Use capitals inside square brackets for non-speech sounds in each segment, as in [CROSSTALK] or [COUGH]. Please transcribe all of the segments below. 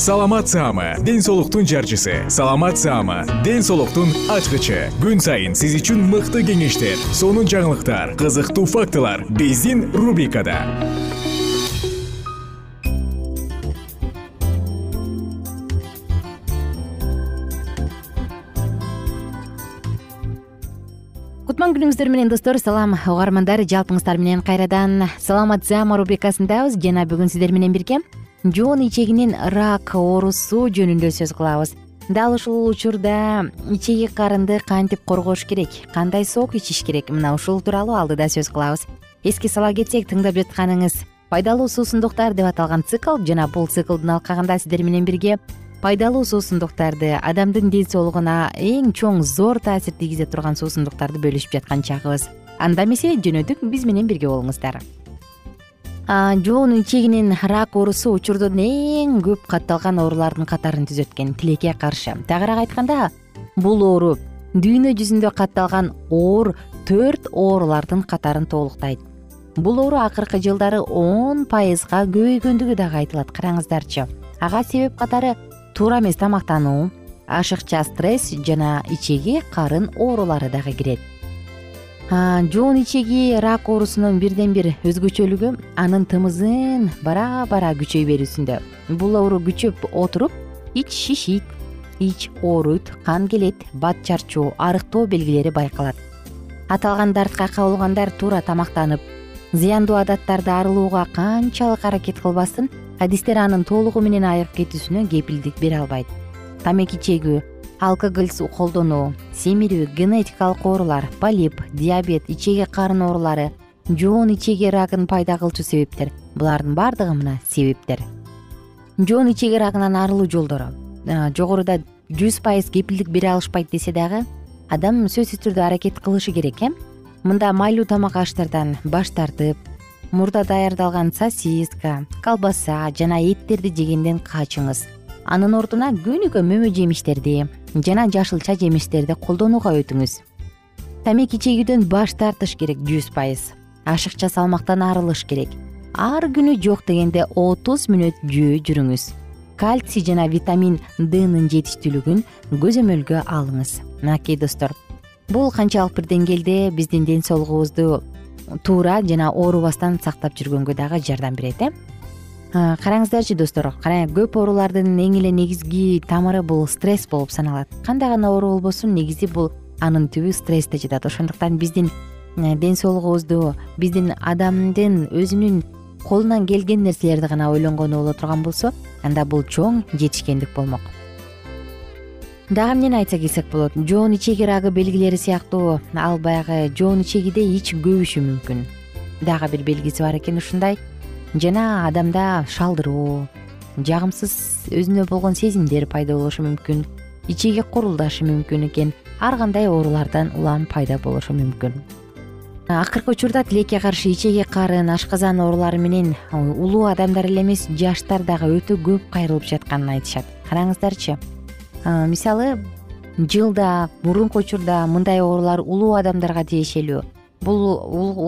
саламат саама ден соолуктун жарчысы. Саламат саама ден соолуктун ачкычы. Күн сайын сиз үчүн мыкты кеңештер сонун жаңылыктар кызыктуу фактылар биздин рубрикада. Кутман күнүңүздөр менен достор салам. Угармандар жалпыңыздар менен кайрадан. Саламат заама рубрикасындабыз. Жана бүгүн сиздер менен бирге жоон ичегинин рак оорусу жөнүндө сөз кылабыз. Дал ушул учурда ичеги карынды кантип коргош керек? Кандай сок ичиш керек? Мына ушул тууралуу алдыда сөз кылабыз. Эске сала кетсек тыңдап жатканыңыз пайдалуу суусундуктар деп аталган цикл жана бул циклдун алкагында сиздер менен бирге пайдалуу суусундуктарды адамдын ден соолугуна эң чоң зор таасир тийгизе турган суусундуктарды бөлүшүп жаткан чагыбыз. Анда эмесе жөнөдүк биз менен бирге болуңуздар жоон ичегинин рак оорусу учурдун эң көп катталган оорулардын катарын түзөт экен тилекке каршы. Тагыраак айтканда бул оору дүйнө жүзүндө катталган оор төрт оорулардын катарын толуктайт бул оору акыркы жылдары он пайызга көбөйгөндүгү дагы айтылат караңыздарчы. Ага себеп катары туура эмес тамактануу ашыкча стресс жана ичеги карын оорулары дагы кирет жоон ичеги рак оорусунун бирден бир өзгөчөлүгү анын тымызын бара бара күчөй берүүсүндө. Бул оору күчөп отуруп ич шишийт ич ооруйт кан келет бат чарчоо арыктоо белгилери байкалат. Аталган дартка кабылгандар туура тамактанып зыяндуу адаттарды арылууга канчалык аракет кылбасын адистер анын толугу менен айыгып кетүүсүнө кепилдик бере албайт. Тамеки чегүү алкоголь колдонуу семирүү генетикалык оорулар полип диабет ичеги карын оорулары жоон ичеги рагын пайда кылчу себептер. Булардын баардыгы мына себептер. Жоон ичеги рагынан арылуу жолдору. Жогоруда жүз пайыз кепилдик бере алышпайт десе дагы адам сөзсүз түрдө аракет кылышы керек э? Мында майлуу тамак аштардан баш тартып мурда даярдалган сосиска колбаса жана эттерди жегенден качыңыз анын ордуна күнүгө мөмө жемиштерди жана жашылча жемиштерди колдонууга өтүңүз. Тамеки чегүүдөн баш тартыш керек жүз пайыз. Ашыкча салмактан арылыш керек. Ар күнү жок дегенде отуз мүнөт жөө жүрүңүз. Кальций жана витамин днын жетиштүүлүгүн көзөмөлгө алыңыз. Мынакей достор. Бул канчалык бир деңгээлде биздин ден соолугубузду туура жана оорубастан сактап жүргөнгө дагы жардам берет э караңыздарчы достор. Көп оорулардын эң эле негизги тамыры бул стресс болуп саналат. Кандай гана оору болбосун негизи бул анын түбү стрессте жатат. Ошондуктан биздин ден соолугубузду биздин адамдын өзүнүн колунан келген нерселерди гана ойлонгону боло турган болсо анда бул чоң жетишкендик болмок. Дагы эмнени айтса келсек болот. Жоон ичеги рагы белгилери сыяктуу ал баягы жоон ичегиде ич көбүшү мүмкүн. Дагы бир белгиси бар экен ушундай жана адамда шалдыроо жагымсыз өзүнө болгон сезимдер пайда болушу мүмкүн ичеги курулдашы мүмкүн экен ар кандай оорулардан улам пайда болушу мүмкүн. Акыркы учурда тилекке каршы ичеги карын ашказан оорулары менен улуу адамдар эле эмес жаштар дагы өтө көп кайрылып жатканын айтышат. Караңыздарчы мисалы жылда мурунку учурда мындай оорулар улуу адамдарга тиешелүү бул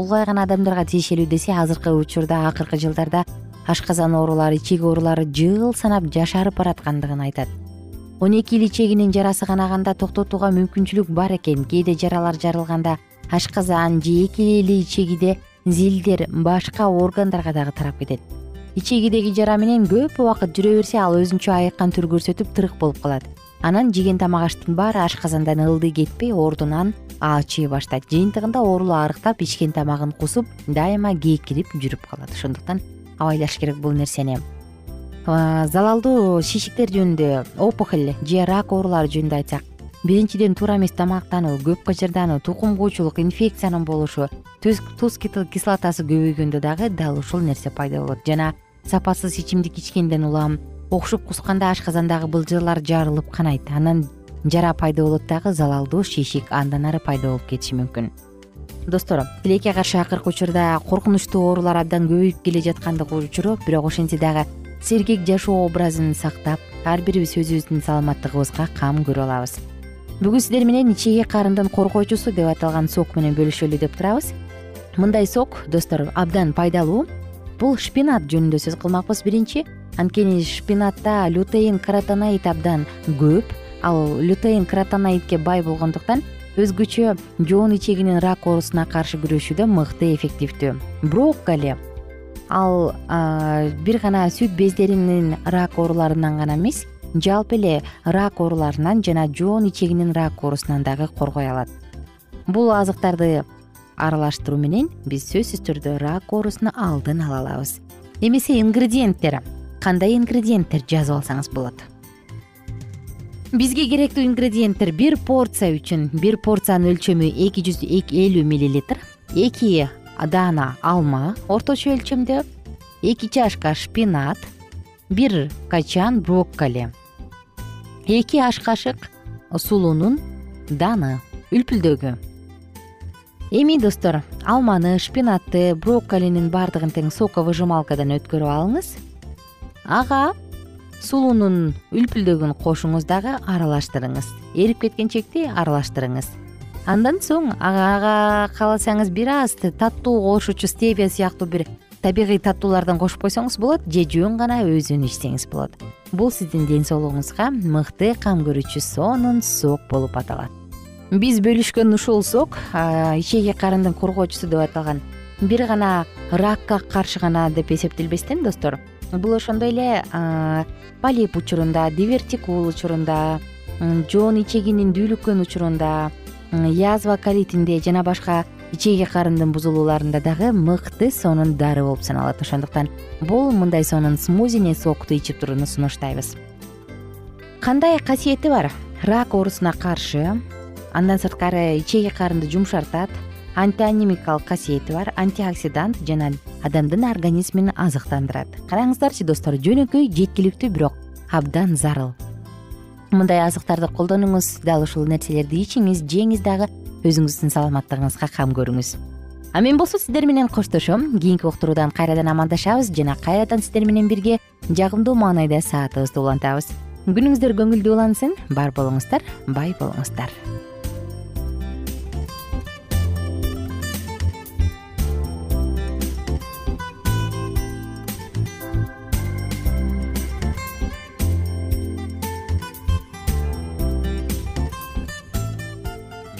улгайган адамдарга тиешелүү десе азыркы учурда акыркы жылдарда ашказан оорулары ичеги оорулары жыл санап жашарып бараткандыгын айтат. Он эки эл ичегинин жарасы канаганда токтотууга мүмкүнчүлүк бар экен. Кээде жаралар жарылганда ашказан же эки эле ичегиде зилдер башка органдарга дагы тарап кетет. Ичегидеги жара менен көп убакыт жүрө берсе ал өзүнчө айыккан түр көрсөтүп тырык болуп калат анан жеген тамак аштын баары ашказандан ылдый кетпей ордунан ачый баштайт. Жыйынтыгында оорулуу арыктап ичкен тамагын кусуп дайыма кээкирип жүрүп калат. Ошондуктан абайлаш керек бул нерсени. Залалдуу шишиктер жөнүндө опухоль же рак оорулары жөнүндө айтсак биринчиден туура эмес тамактануу көп кычырдануу тукум куучулук инфекциянын болушу туз кислотасы көбөйгөндө дагы дал ушул нерсе пайда болот. Жана сапасыз ичимдик ичкенден улам окшуп кусканда ашказандагы былжырлар жарылып канайт. Анан жара пайда болот дагы залалдуу шишик андан ары пайда болуп кетиши мүмкүн. Достор тилекке каршы акыркы учурда коркунучтуу оорулар абдан көбөйүп келе жаткандыгы учуру бирок ошентсе дагы сергек жашоо образын сактап ар бирибиз өзүбүздүн саламаттыгыбызга кам көрө алабыз. Бүгүн сиздер менен ичеги карындын коргоочусу деп аталган сок менен бөлүшөлү деп турабыз. Мындай сок достор абдан пайдалуу. Бул шпинат жөнүндө сөз кылмакпыз биринчи анткени шпинатта лютеин каротоноид абдан көп ал лютеин каротоноидке бай болгондуктан өзгөчө жоон ичегинин рак оорусуна каршы күрөшүүдө мыкты эффективдүү. Брокколи. Ал бир гана сүт бездеринин рак ооруларынан гана эмес жалпы эле рак ооруларынан жана жоон ичегинин рак оорусунан дагы коргой алат. Бул азыктарды аралаштыруу менен биз сөзсүз түрдө рак оорусуну алдын ала алабыз. Эмесе ингредиенттер кандай ингредиенттер жазып алсаңыз болот? Бизге керектүү ингредиенттер бир порция үчүн бир порциянын өлчөмү эки жүз элүү миллилитр эки даана алма орточо өлчөмдө эки чашка шпинат бир качан брокколи эки аш кашык сулуунун даны үлпүлдөгү. Эми достор алманы шпинатты брокколинин баардыгын тең соковыжималкадан өткөрүп алыңыз ага сулуунун үлпүлдөгүн кошуңуз дагы аралаштырыңыз. Эрип кеткенчекти аралаштырыңыз. Андан соң ага кааласаңыз бир аз таттуу кошуучу стевия сыяктуу бир табигый таттуулардан кошуп койсоңуз болот же жөн гана өзүн ичсеңиз болот. Бул сиздин ден соолугуңузга мыкты кам көрүүчү сонун сок болуп аталат. Биз бөлүшкөн ушул сок ичеги карындын коргоочусу деп аталган бир гана ракка каршы гана деп эсептелбестен достор бул ошондой эле полип учурунда дивертикул учурунда жоон ичегинин дүүлүккөн учурунда язва колитинде жана башка ичеги карындын бузулууларында дагы мыкты сонун дары болуп саналат. Ошондуктан бул мындай сонун смузини сокту ичип турууну сунуштайбыз. Кандай касиети бар? Рак оорусуна каршы андан сырткары ичеги карынды жумшартат антианемикалык касиети бар антиоксидант жана адамдын организмин азыктандырат. Караңыздарчы достор жөнөкөй жеткиликтүү бирок абдан зарыл. Мындай азыктарды колдонуңуз дал ушул нерселерди ичиңиз жеңиз дагы өзүңүздүн саламаттыгыңызга кам көрүңүз. А мен болсо сиздер менен коштошом. Кийинки уктуруудан кайрадан амандашабыз жана кайрадан сиздер менен бирге жагымдуу маанайда саатыбызды улантабыз. Күнүңүздөр көңүлдүү улансын. Бар болуңуздар бай болуңуздар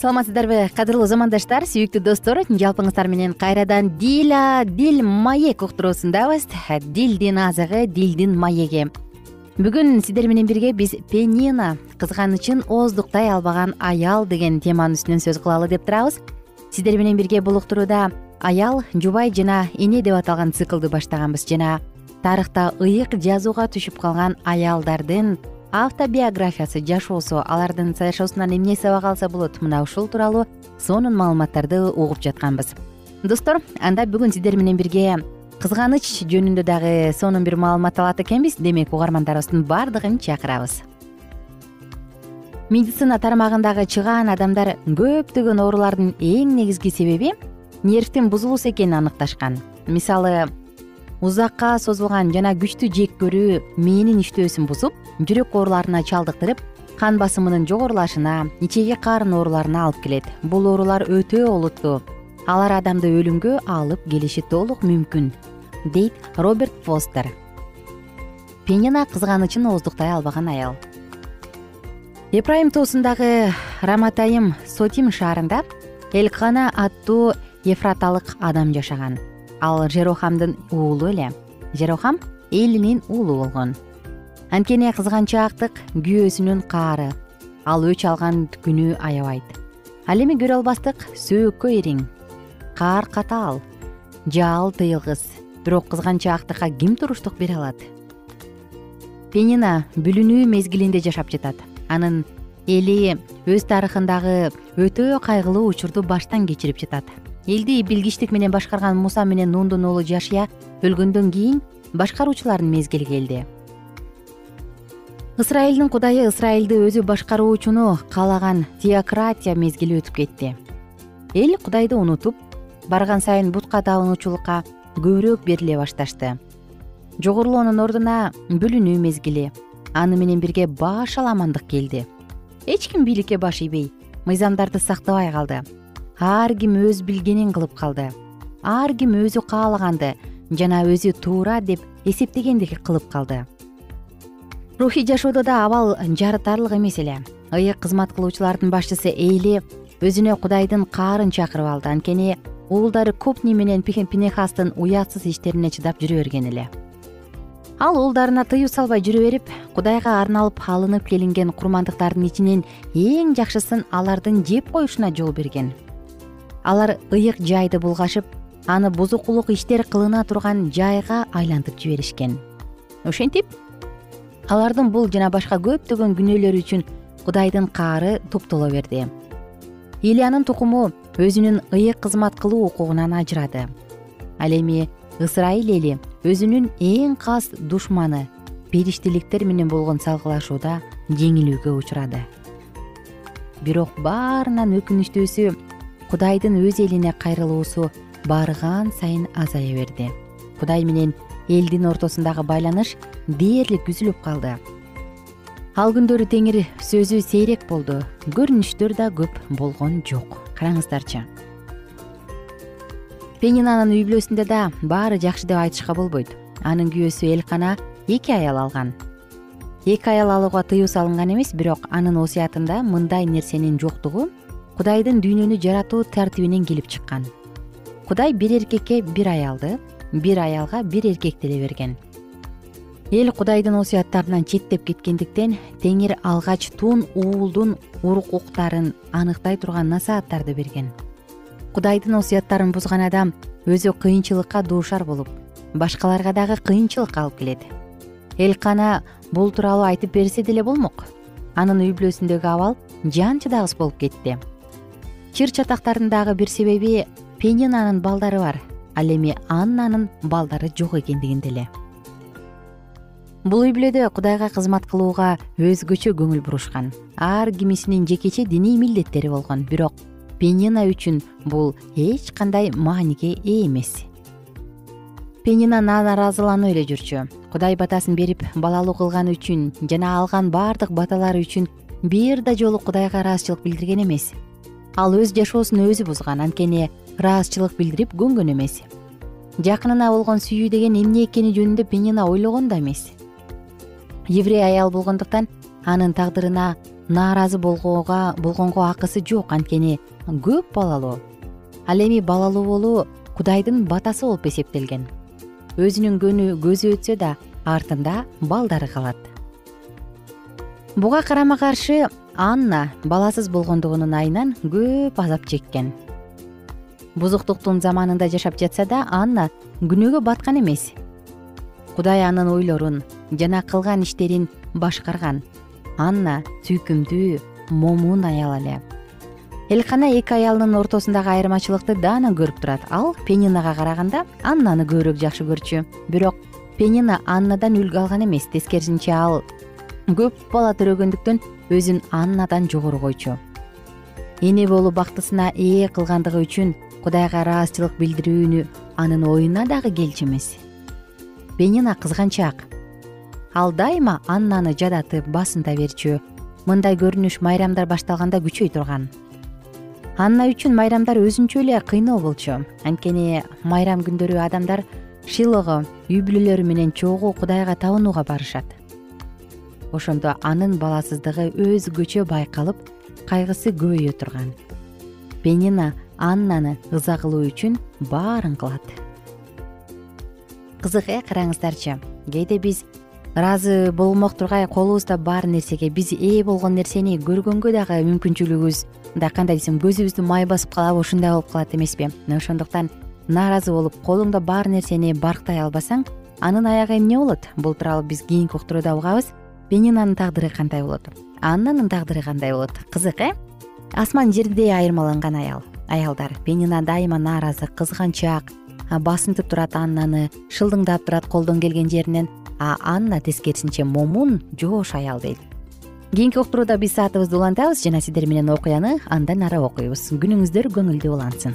саламатсыздарбы кадырлуу замандаштар сүйүктүү достор жалпыңыздар менен кайрадан дила дил маек уктуруусундабыз. Дилдин азыгы дилдин маеги бүгүн сиздер менен бирге биз пенина кызганычын ооздуктай албаган аял деген теманын үстүнөн сөз кылалы деп турабыз. Сиздер менен бирге бул уктурууда аял жубай жана эне деп аталган циклды баштаганбыз жана тарыхта ыйык жазууга түшүп калган аялдардын автобиографиясы жашоосу алардын жашоосунан эмне сабак алса болот мына ушул тууралуу сонун маалыматтарды угуп жатканбыз. Достор анда бүгүн сиздер менен бирге кызганыч жөнүндө дагы сонун бир маалымат алат экенбиз. Демек угармандарыбыздын баардыгын чакырабыз. Медицина тармагындагы чыгаан адамдар көптөгөн оорулардын эң негизги себеби нервтин бузулуусу экенин аныкташкан. Мисалы узакка созулган жана күчтүү жек көрүү мээнин иштөөсүн бузуп жүрөк ооруларына чалдыктырып кан басымынын жогорулашына ичеги карын ооруларына алып келет. Бул оорулар өтө олуттуу. Алар адамды өлүмгө алып келиши толук мүмкүн дейт роберт фостер. Пенина кызганычын ооздуктай албаган аял. Эпрайым тоосундагы раматайым сотим шаарында элкана аттуу ефраталык адам жашаган ал жерохамдын уулу эле. Жерохам элинин уулу болгон. Анткени кызганчаактык күйөөсүнүн каары. Ал өч алган күнү аябайт. Ал эми көрө албастык сөөккө ириң каар катаал жаал тыйылгыс. Бирок кызганчаактыкка ким туруштук бере алат? Пенина бүлүнүү мезгилинде жашап жатат. Анын эли өз тарыхындагы өтө кайгылуу учурду баштан кечирип жатат элди билгичтик менен башкарган муса менен нундун уулу жашия өлгөндөн кийин башкаруучулардын мезгили келди. Ысрайылдын кудайы ысрайылды өзү башкаруучуну каалаган теократия мезгили өтүп кетти. Эл кудайды унутуп барган сайын бутка табынуучулукка көбүрөөк бериле башташты. Жогорулоонун ордуна бүлүнүү мезгили аны менен бирге баш аламандык келди. Эч ким бийликке баш ийбей мыйзамдарды сактабай калды ар ким өз билгенин кылып калды. Ар ким өзү каалаганды жана өзү туура деп эсептегенди кылып калды. Рухий жашоодо да абал жарытарлык эмес эле. Ыйык кызмат кылуучулардын башчысы эйли өзүнө кудайдын каарын чакырып алды. Анткени уулдары копни менен пинехастын уятсыз иштерине чыдап жүрө берген эле. Ал уулдарына тыюу салбай жүрө берип кудайга арналып алынып келинген курмандыктардын ичинен эң жакшысын алардын жеп коюшуна жол берген алар ыйык жайды булгашып аны бузукулук иштер кылына турган жайга айлантып жиберишкен. Ошентип алардын бул жана башка көптөгөн күнөөлөрү үчүн кудайдын каары топтоло берди. Илиянын тукуму өзүнүн ыйык кызмат кылуу укугунан ажырады. Ал эми ысрайыл эли өзүнүн эң кас душманы периштеликтер менен болгон салгылашууда жеңилүүгө учурады. Бирок баарынан өкүнүчтүүсү кудайдын өз элине кайрылуусу барган сайын азая берди. Кудай менен элдин ортосундагы байланыш дээрлик үзүлүп калды. Ал күндөрү теңир сөзү сейрек болду. Көрүнүштөр да көп болгон жок. Караңыздарчы. Пенинанын үй бүлөсүндө да баары жакшы деп айтышка болбойт. Анын күйөөсү элкана эки аял алган. Эки аял алууга тыюу салынган эмес бирок анын осуятында мындай нерсенин жоктугу кудайдын дүйнөнү жаратуу тартибинен келип чыккан. Кудай бир эркекке бир аялды бир аялга бир эркекти эле берген. Эл кудайдын осуяттарынан четтеп кеткендиктен теңир алгач тун уулдун укуктарын аныктай турган насааттарды берген. Кудайдын осуяттарын бузган адам өзү кыйынчылыкка дуушар болуп башкаларга дагы кыйынчылык алып келет. Элкана бул тууралуу айтып берсе деле болмок. Анын үй бүлөсүндөгү абал жан чыдагыс болуп кетти чыр чатактардын дагы бир себеби пенинанын балдары бар. Ал эми аннанын балдары жок экендигинде эле бул үй бүлөдө кудайга кызмат кылууга өзгөчө көңүл бурушкан. Ар кимисинин жекече диний милдеттери болгон. Бирок пенина үчүн бул эч кандай мааниге ээ эмес. Пенина нааразыланып эле жүрчү. Кудай батасын берип балалуу кылганы үчүн жана алган баардык баталары үчүн бир да жолу кудайга ыраазычылык билдирген эмес ал өз жашоосун өзү бузган анткени ыраазычылык билдирип көнгөн эмес. Жакынына болгон сүйүү деген эмне экени жөнүндө пенина ойлогон да эмес. Еврей аял болгондуктан анын тагдырына нааразы болгонго акысы жок анткени көп балалуу ал эми балалуу болуу кудайдын батасы болуп эсептелген. Өзүнүн көнү көзү өтсө да артында балдары калат. Буга карама каршы анна баласыз болгондугунун айынан көп азап чеккен. Бузуктуктун заманында жашап жатса да анна күнөөгө баткан эмес. Кудай анын ойлорун жана кылган иштерин башкарган. Анна сүйкүмдүү момун аял эле. Элкана эки аялынын ортосундагы айырмачылыкты даана көрүп турат. Ал пенинага караганда аннаны көбүрөөк жакшы көрчү. Бирок пенина аннадан үлгү алган эмес тескерисинче ал көп бала төрөгөндүктөн өзүн аннадан жогору койчу. Эне болуу бактысына ээ кылгандыгы үчүн кудайга ыраазычылык билдирүүнү анын оюна дагы келчү эмес. Пенина кызганчаак ал дайыма аннаны жадатып басынта берчү мындай көрүнүш майрамдар башталганда күчөй турган. Анна үчүн майрамдар өзүнчө эле кыйноо болчу. Анткени майрам күндөрү адамдар шилого үй бүлөлөрү менен чогуу кудайга табынууга барышат ошондо анын баласыздыгы өзгөчө байкалып кайгысы көбөйө турган. Пенина аннаны ыза кылуу үчүн баарын кылат. Кызык э караңыздарчы кээде биз ыраазы болмок тургай колубузда бар нерсеге биз ээ болгон нерсени көргөнгө дагы мүмкүнчүлүгүбүз мындай кандай десем көзүбүздү май басып калабы ушундай болуп калат эмеспи. Мына ошондуктан нааразы болуп колуңда бар нерсени барктай албасаң анын аягы эмне болот? Бул тууралуу биз кийинки уктурууда угабыз пенинанын тагдыры кандай болот? Аннанын тагдыры кандай болот? Кызык э? Асман жердей айырмаланган аял аялдар. Пенина дайыма нааразы кызганчаак басынтып турат аннаны шылдыңдап турат колдон келген жеринен. А анна тескерисинче момун жоош аял дейт. Кийинки уктурууда биз саатыбызды улантабыз жана сиздер менен окуяны андан ары окуйбуз. Күнүңүздөр көңүлдүү улансын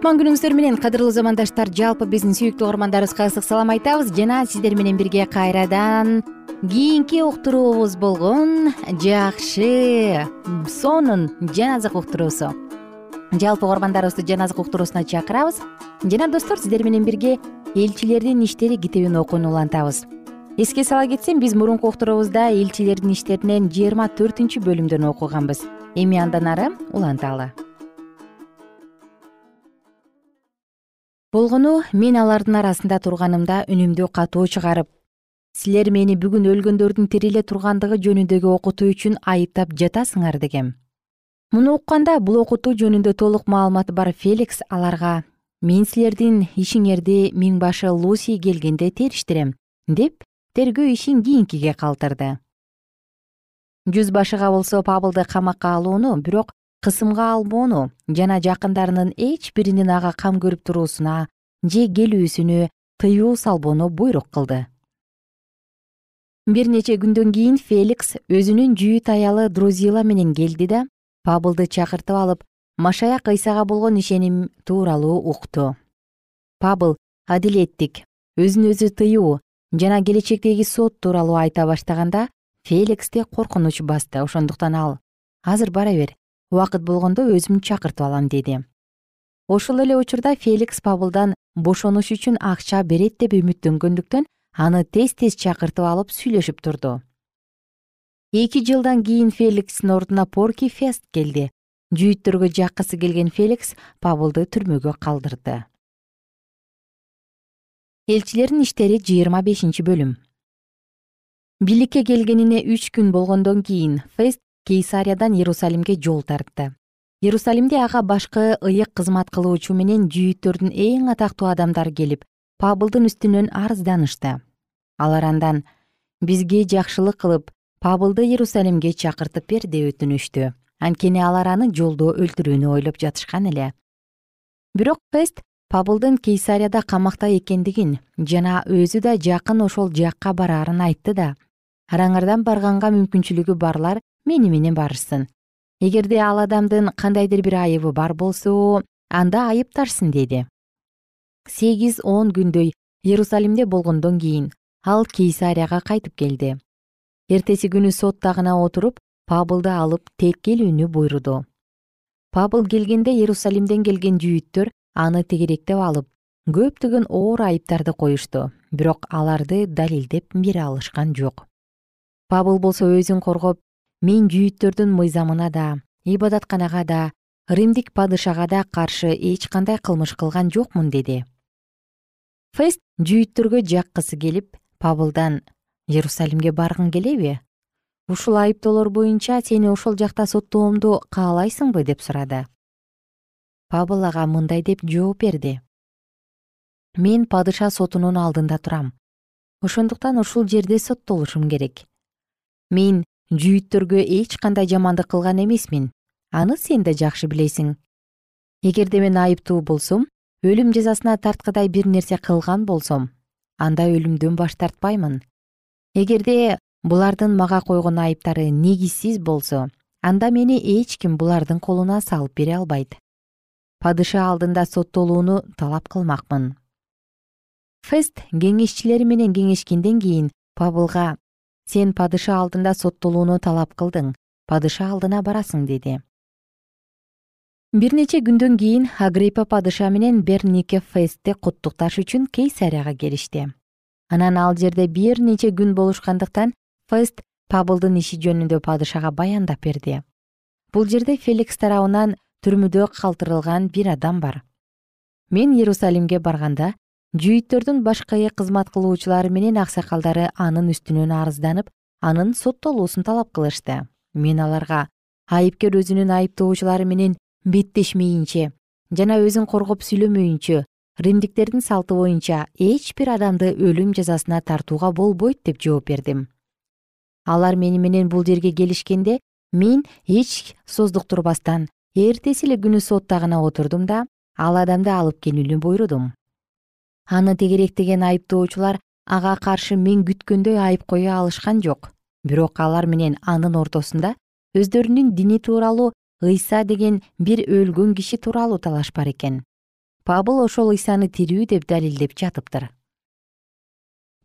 кутман күнүңүздөр менен кадырлуу замандаштар жалпы биздин сүйүктүү угармандарыбызга ысык салам айтабыз. Жана сиздер менен бирге кайрадан кийинки уктуруубуз болгон жакшы сонун жаназык уктуруусу жалпы угармандарыбызды жаназык уктуруусуна чакырабыз. Жана достор сиздер менен бирге элчилердин иштери китебин окууну улантабыз. Эске сала кетсем биз мурунку уктуруубузда элчилердин иштеринен жыйырма төртүнчү бөлүмдөн окуганбыз. Эми андан ары уланталы болгону мен алардын арасында турганымда үнүмдү катуу чыгарып силер мени бүгүн өлгөндөрдүн тириле тургандыгы жөнүндөгү окутуу үчүн айыптап жатасыңар дегем. Муну укканда бул окутуу жөнүндө толук маалыматы бар феликс аларга мен силердин ишиңерди миң башы луси келгенде териштирем деп тергөө ишин кийинкиге калтырды. Жүз башыга болсо пабылды камакка алууну бирок кысымга алмоону жана жакындарынын эч биринин ага кам көрүп туруусуна же келүүсүнө тыюу салбоону буйрук кылды. Бир нече күндөн кийин феликс өзүнүн жүйүт аялы друзила менен келди да пабылды чакыртып алып машаяк ыйсага болгон ишеним тууралуу укту. Пабыл адилеттик өзүн өзү тыюу жана келечектеги сот тууралуу айта баштаганда феликсти коркунуч басты ошондуктан ал. Азыр бара бер убакыт болгондо өзүм чакыртып алам деди. Ошол эле учурда феликс пабылдан бошонуш үчүн акча берет деп үмүттөнгөндүктөн аны тез тез чакыртып алып сүйлөшүп турду. Эки жылдан кийин феликстин ордуна порки фест келди. Жүйүттөргө жаккысы келген феликс пабылды түрмөгө калдырды. Элчилердин иштери жыйырма бешинчи бөлүм. Бийликке келгенине үч күн болгондон кийин фест кейсариядан иерусалимге жол тартты. Иерусалимде ага башкы ыйык кызмат кылуучу менен жүйүттөрдүн эң атактуу адамдары келип пабылдын үстүнөн арызданышты. Алар андан бизге жакшылык кылып пабылды иерусалимге чакыртып бер деп өтүнүштү. Анткени алар аны жолдо өлтүрүүнү ойлоп жатышкан эле. Бирок фест пабылдын кейсарияда камакта экендигин жана өзү да жакын ошол жакка бараарын айтты да. Араңардан барганга мүмкүнчүлүгү барлар мени менен барышсын эгерде ал адамдын кандайдыр бир айыбы бар болсо анда айыпташсын деди. Сегиз он күндөй иерусалимде болгондон кийин ал кейсарияга кайтып келди. Эртеси күнү сот тагына отуруп пабылды алып тек келүүнү буйруду. Пабыл келгенде иерусалимден келген жүйүттөр аны тегеректеп алып көптөгөн оор айыптарды коюшту. Бирок аларды далилдеп бере алышкан жок. Пабыл болсо өзүн коргоп мен жүйүттөрдүн мыйзамына да ибадатканага да римдик падышага да каршы эч кандай кылмыш кылган жокмун деди. Фест жүйүттөргө жаккысы келип пабылдан иерусалимге баргың келеби? Ушул айыптоолор боюнча сени ошол жакта соттоомду каалайсыңбы деп сурады. Пабыл ага мындай деп жооп берди. Мен падыша сотунун алдында турам. Ошондуктан ушул жерде соттолушум керек. Мен жүйүттөргө эч кандай жамандык кылган эмесмин. Аны сен да жакшы билесиң. Эгерде мен айыптуу болсом өлүм жазасына тарткыдай бир нерсе кылган болсом анда өлүмдөн баш тартпаймын. Эгерде булардын мага койгон айыптары негизсиз болсо анда мени эч ким булардын колуна салып бере албайт. Падыша алдында соттолууну талап кылмакмын. Фест кеңешчилери менен кеңешкенден кийин пабылга сен падыша алдында соттолууну талап кылдың падыша алдына барасың деди. Бир нече күндөн кийин агриппа падыша менен бернике фестти куттукташ үчүн кейсарияга келишти. Анан ал жерде бир нече күн болушкандыктан фест пабылдын иши жөнүндө падышага баяндап берди. Бул жерде феликс тарабынан түрмөдө калтырылган бир адам бар. Мен иерусалимге барганда жүйүттөрдүн башкы кызмат кылуучулары менен аксакалдары анын үстүнөн арызданып анын соттолуусун талап кылышты. Мен аларга айыпкер өзүнүн айыптоочулары менен беттешмейинче жана өзүн коргоп сүйлөмөйүнчө римдиктердин салты боюнча эч бир адамды өлүм жазасына тартууга болбойт деп жооп бердим. Алар мени менен бул жерге келишкенде мен эч создуктурбастан эртеси эле күнү сот тагына отурдум да ал адамды алып келүүнү буйрудум аны тегеректеген айыптоочулар ага каршы мен күткөндөй айып кое алышкан жок. Бирок алар менен анын ортосунда өздөрүнүн дини тууралуу ыйса деген бир өлгөн киши тууралуу талашпар экен. Пабыл ошол ыйсаны тирүү деп далилдеп жатыптыр.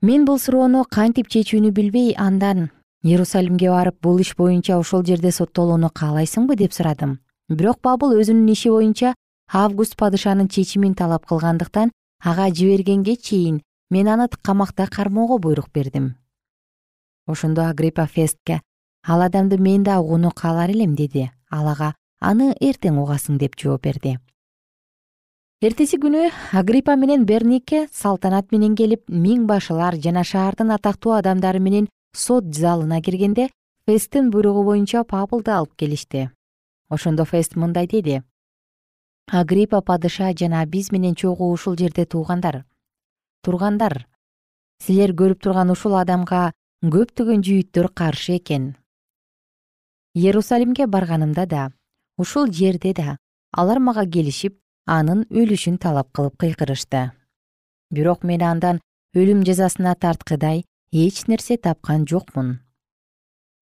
Мен бул суроону кантип чечүүнү билбей андан иерусалимге барып бул иш боюнча ошол жерде соттолууну каалайсыңбы деп сурадым. Бирок пабыл өзүнүн иши боюнча август падышанын чечимин талап кылгандыктан ага жибергенге чейин мен аны камакта кармоого буйрук бердим. Ошондо агриппа фестке ал адамды мен да угууну каалар элем деди. Ал ага аны эртең угасың деп жооп берди. Эртеси күнү агриппа менен бернике салтанат менен келип миң башылар жана шаардын атактуу адамдары менен сот залына киргенде фесттин буйругу боюнча пабылды алып келишти. Ошондо фест мындай деди агриппа падыша жана биз менен чогуу ушул жерде туугандар. Тургандар. Силер көрүп турган ушул адамга көптөгөн жүйүттөр каршы экен. Иерусалимге барганымда да ушул жерде да алар мага келишип анын өлүшүн талап кылып кыйкырышты. Бирок мен андан өлүм жазасына тарткыдай эч нерсе тапкан жокмун.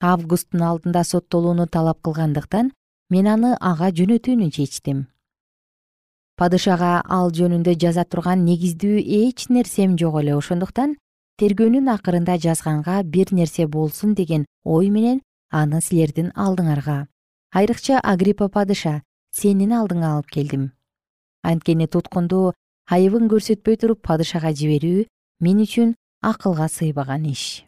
Августтун алдында соттолууну талап кылгандыктан мен аны ага жөнөтүүнү чечтим падышага ал жөнүндө жаза турган негиздүү эч нерсем жок эле. Ошондуктан тергөөнүн акырында жазганга бир нерсе болсун деген ой менен аны силердин алдыңарга. Айрыкча агриппа падыша сенин алдыңа алып келдим. Анткени туткунду айыбын көрсөтпөй туруп падышага жиберүү мен үчүн акылга сыйбаган иш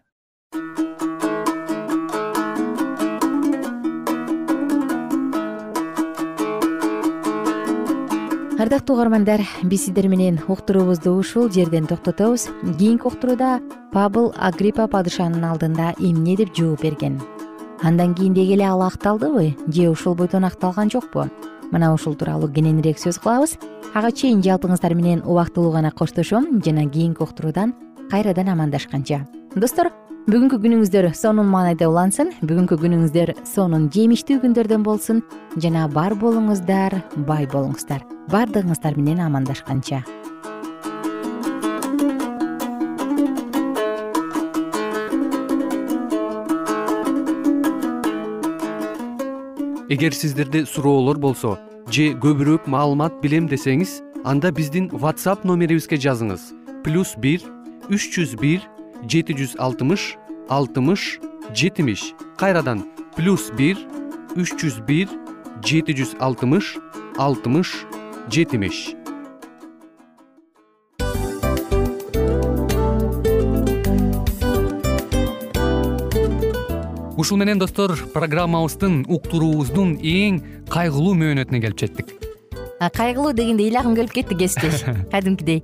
ардактуу угармандар биз сиздер менен уктуруубузду ушул жерден токтотобуз. Кийинки уктурууда пабыл агриппа падышанын алдында эмне деп жооп берген? Андан кийин деги эле ал акталдыбы? Же ушул бойдон акталган жокпу? Мына ушул тууралуу кененирээк сөз кылабыз. Ага чейин жалпыңыздар менен убактылуу гана коштошом жана кийинки уктуруудан кайрадан амандашканча достор бүгүнкү күнүңүздөр сонун маанайда улансын. Бүгүнкү күнүңүздөр сонун жемиштүү күндөрдөн болсун. Жана бар болуңуздар бай болуңуздар. Баардыгыңыздар менен амандашканча. Эгер сиздерде суроолор болсо же көбүрөөк маалымат билем десеңиз анда биздин whatsapp номерибизге жазыңыз. Плюс бир үч жүз бир жети жүз алтымыш алтымыш жетимиш. Кайрадан плюс бир үч жүз бир жети жүз алтымыш алтымыш жетимиш. Ушул менен достор программабыздын уктуруубуздун эң кайгылуу мөөнөтүнө келип жеттик. Кайгылуу дегенде ыйлагым келип кетти кесиптеш. [LAUGHS] Кадимкидей